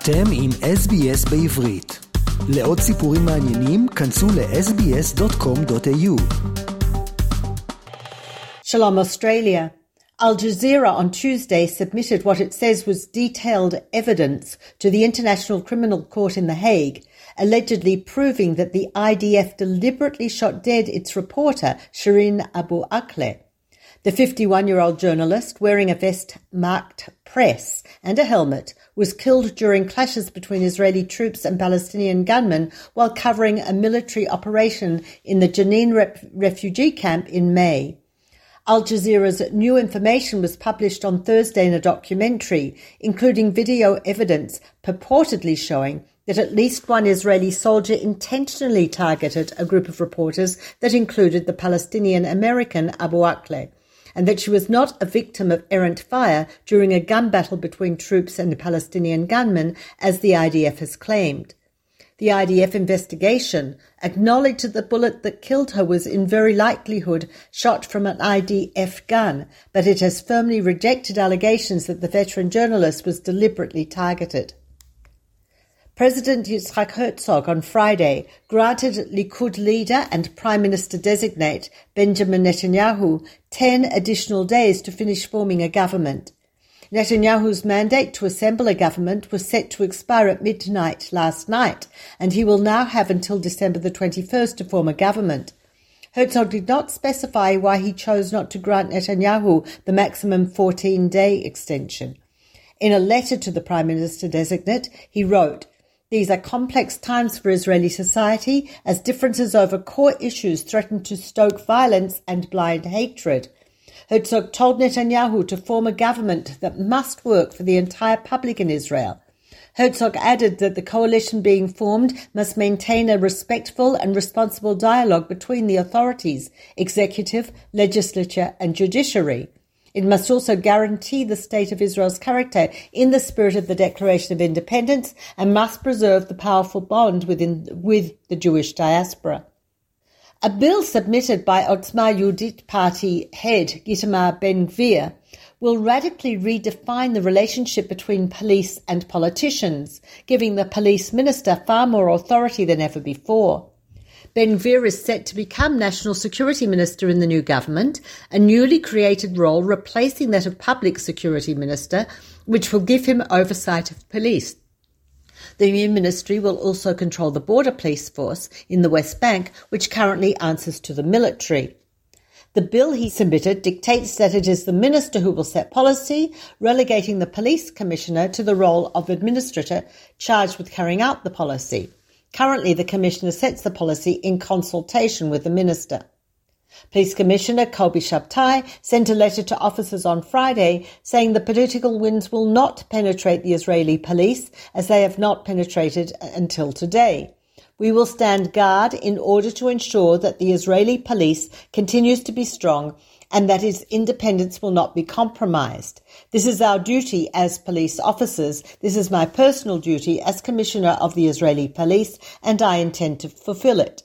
אתם עם SBS בעברית. לעוד סיפורים מעניינים, כנסו ל-sbs.com.au. Shalom Australia. Al Jazeera on Tuesday submitted what it says was detailed evidence to the International Criminal Court in The Hague, allegedly proving that the IDF deliberately shot dead its reporter, Shireen Abu Akleh. The 51 year old journalist, wearing a vest marked press and a helmet, was killed during clashes between Israeli troops and Palestinian gunmen while covering a military operation in the Jenin rep- refugee camp in May. Al Jazeera's new information was published on Thursday in a documentary, including video evidence purportedly showing that at least one Israeli soldier intentionally targeted a group of reporters that included the Palestinian American Abu Akleh and that she was not a victim of errant fire during a gun battle between troops and Palestinian gunmen, as the IDF has claimed. The IDF investigation acknowledged that the bullet that killed her was in very likelihood shot from an IDF gun, but it has firmly rejected allegations that the veteran journalist was deliberately targeted. President Yitzhak Herzog on Friday granted Likud leader and Prime Minister designate Benjamin Netanyahu 10 additional days to finish forming a government. Netanyahu's mandate to assemble a government was set to expire at midnight last night, and he will now have until December the 21st to form a government. Herzog did not specify why he chose not to grant Netanyahu the maximum 14 day extension. In a letter to the Prime Minister designate, he wrote, these are complex times for Israeli society as differences over core issues threaten to stoke violence and blind hatred. Herzog told Netanyahu to form a government that must work for the entire public in Israel. Herzog added that the coalition being formed must maintain a respectful and responsible dialogue between the authorities, executive, legislature, and judiciary. It must also guarantee the state of Israel's character in the spirit of the Declaration of Independence and must preserve the powerful bond within, with the Jewish diaspora. A bill submitted by Otzma Yehudit party head Itamar Ben Gvir will radically redefine the relationship between police and politicians, giving the police minister far more authority than ever before. Ben Gvir is set to become National Security Minister in the new government, a newly created role replacing that of Public Security Minister, which will give him oversight of police. The new ministry will also control the border police force in the West Bank, which currently answers to the military. The bill he submitted dictates that it is the minister who will set policy, relegating the police commissioner to the role of administrator charged with carrying out the policy. Currently, the Commissioner sets the policy in consultation with the Minister. Police Commissioner Kobi Shabtai sent a letter to officers on Friday saying the political winds will not penetrate the Israeli police as they have not penetrated until today. We will stand guard in order to ensure that the Israeli police continues to be strong and that its independence will not be compromised. This is our duty as police officers. This is my personal duty as Commissioner of the Israeli Police, and I intend to fulfill it.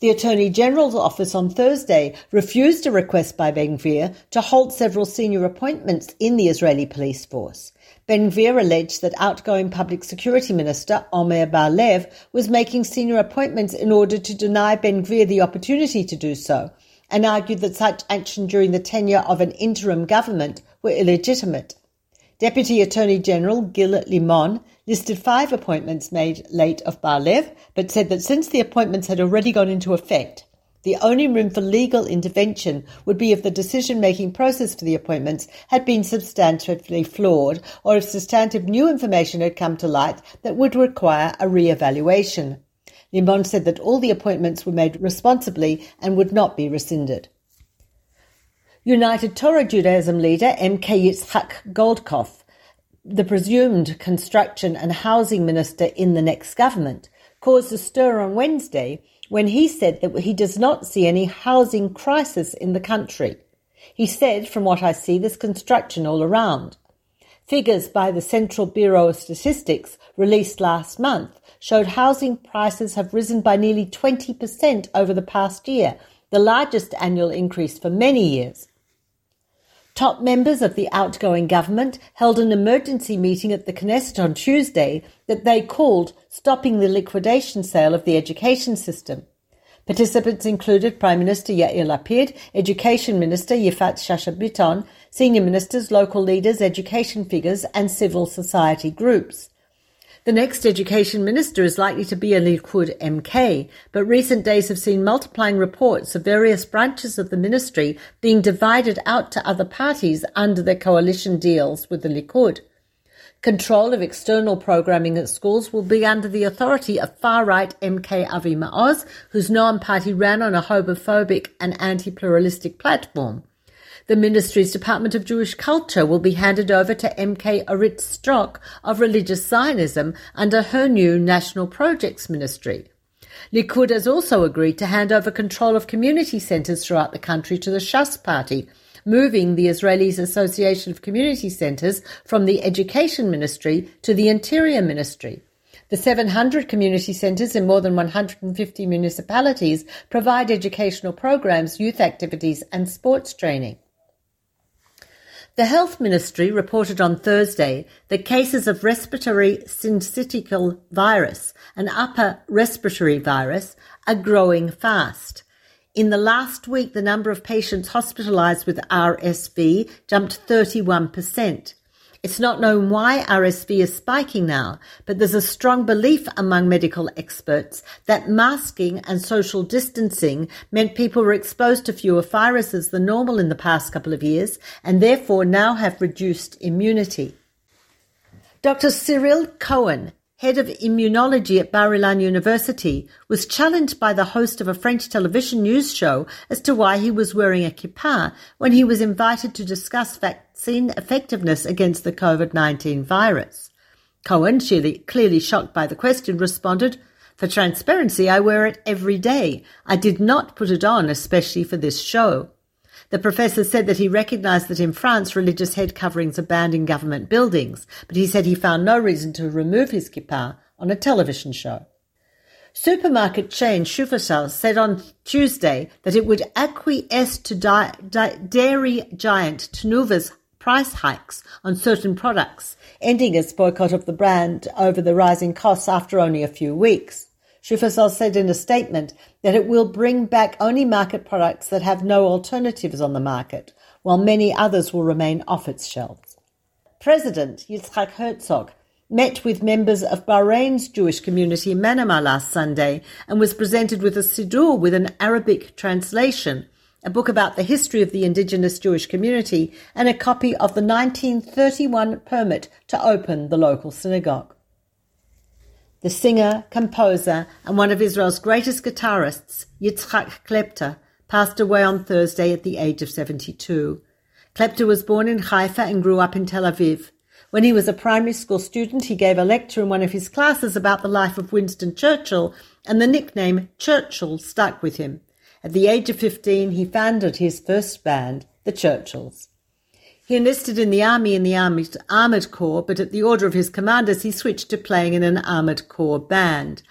The Attorney General's office on Thursday refused a request by Ben Gvir to halt several senior appointments in the Israeli police force. Ben Gvir alleged that outgoing Public Security Minister Omer Bar-Lev was making senior appointments in order to deny Ben Gvir the opportunity to do so, and argued that such action during the tenure of an interim government were illegitimate. Deputy Attorney General Gil Limon listed five appointments made late of Bar-Lev, but said that since the appointments had already gone into effect, the only room for legal intervention would be if the decision-making process for the appointments had been substantively flawed or if substantive new information had come to light that would require a re-evaluation. Limon said that all the appointments were made responsibly and would not be rescinded. United Torah Judaism leader MK Yitzhak Goldknopf, the presumed construction and housing minister in the next government, caused a stir on Wednesday when he said that he does not see any housing crisis in the country. He said, from what I see, there's construction all around. Figures by the Central Bureau of Statistics released last month showed housing prices have risen by nearly 20% over the past year, the largest annual increase for many years. Top members of the outgoing government held an emergency meeting at the Knesset on Tuesday that they called Stopping the Liquidation Sale of the Education System. Participants included Prime Minister Yair Lapid, Education Minister Yifat Shasha Biton, senior ministers, local leaders, education figures, and civil society groups. The next education minister is likely to be a Likud MK, but recent days have seen multiplying reports of various branches of the ministry being divided out to other parties under their coalition deals with the Likud. Control of external programming at schools will be under the authority of far-right MK Avi Maoz, whose Noam party ran on a homophobic and anti-pluralistic platform. The ministry's Department of Jewish Culture will be handed over to MK Orit Strock of Religious Zionism under her new National Projects Ministry. Likud has also agreed to hand over control of community centres throughout the country to the Shas Party, moving the Israelis Association of Community Centres from the Education Ministry to the Interior Ministry. The 700 community centres in more than 150 municipalities provide educational programs, youth activities and sports training. The Health Ministry reported on Thursday that cases of respiratory syncytial virus, an upper respiratory virus, are growing fast. In the last week, the number of patients hospitalized with RSV jumped 31%. It's not known why RSV is spiking now, but there's a strong belief among medical experts that masking and social distancing meant people were exposed to fewer viruses than normal in the past couple of years and therefore now have reduced immunity. Dr. Cyril Cohen, head of immunology at Bar Ilan University, was challenged by the host of a French television news show as to why he was wearing a kippah when he was invited to discuss vaccine effectiveness against the COVID-19 virus. Cohen, clearly shocked by the question, responded, For transparency, I wear it every day. I did not put it on especially for this show. The professor said that he recognized that in France religious head coverings are banned in government buildings, but he said he found no reason to remove his kippah on a television show. Supermarket chain Shufersal said on Tuesday that it would acquiesce to di- di- dairy giant Tnuva's price hikes on certain products, ending its boycott of the brand over the rising costs after only a few weeks. Shufersal said in a statement that it will bring back only market products that have no alternatives on the market, while many others will remain off its shelves. President Yitzhak Herzog met with members of Bahrain's Jewish community in Manama last Sunday and was presented with a Siddur with an Arabic translation, a book about the history of the indigenous Jewish community, and a copy of the 1931 permit to open the local synagogue. The singer, composer, and one of Israel's greatest guitarists, Yitzhak Klepter, passed away on Thursday at the age of 72. Klepter was born in Haifa and grew up in Tel Aviv. When he was a primary school student, he gave a lecture in one of his classes about the life of Winston Churchill, and the nickname Churchill stuck with him. At the age of 15, he founded his first band, the Churchills. He enlisted in the army in the army's armoured corps, but at the order of his commanders he switched to playing in an armoured corps band.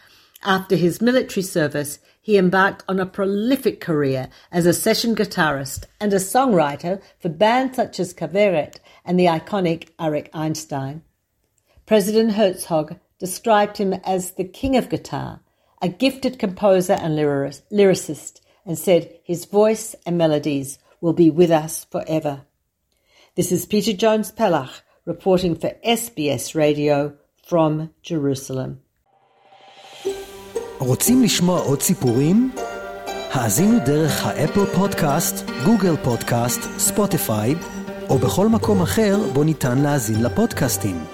After his military service, he embarked on a prolific career as a session guitarist and a songwriter for bands such as Kaveret and the iconic Arik Einstein. President Herzog described him as the king of guitar, a gifted composer and lyricist, and said his voice and melodies will be with us forever. This is Peta Jones Pellach reporting for SBS Radio from Jerusalem. רוצים לשמוע עוד סיפורים? האזינו דרך האפל פודקאסט, גוגל פודקאסט, ספוטיפיי, או בכל מקום אחר בו ניתן להאזין לפודקאסטים.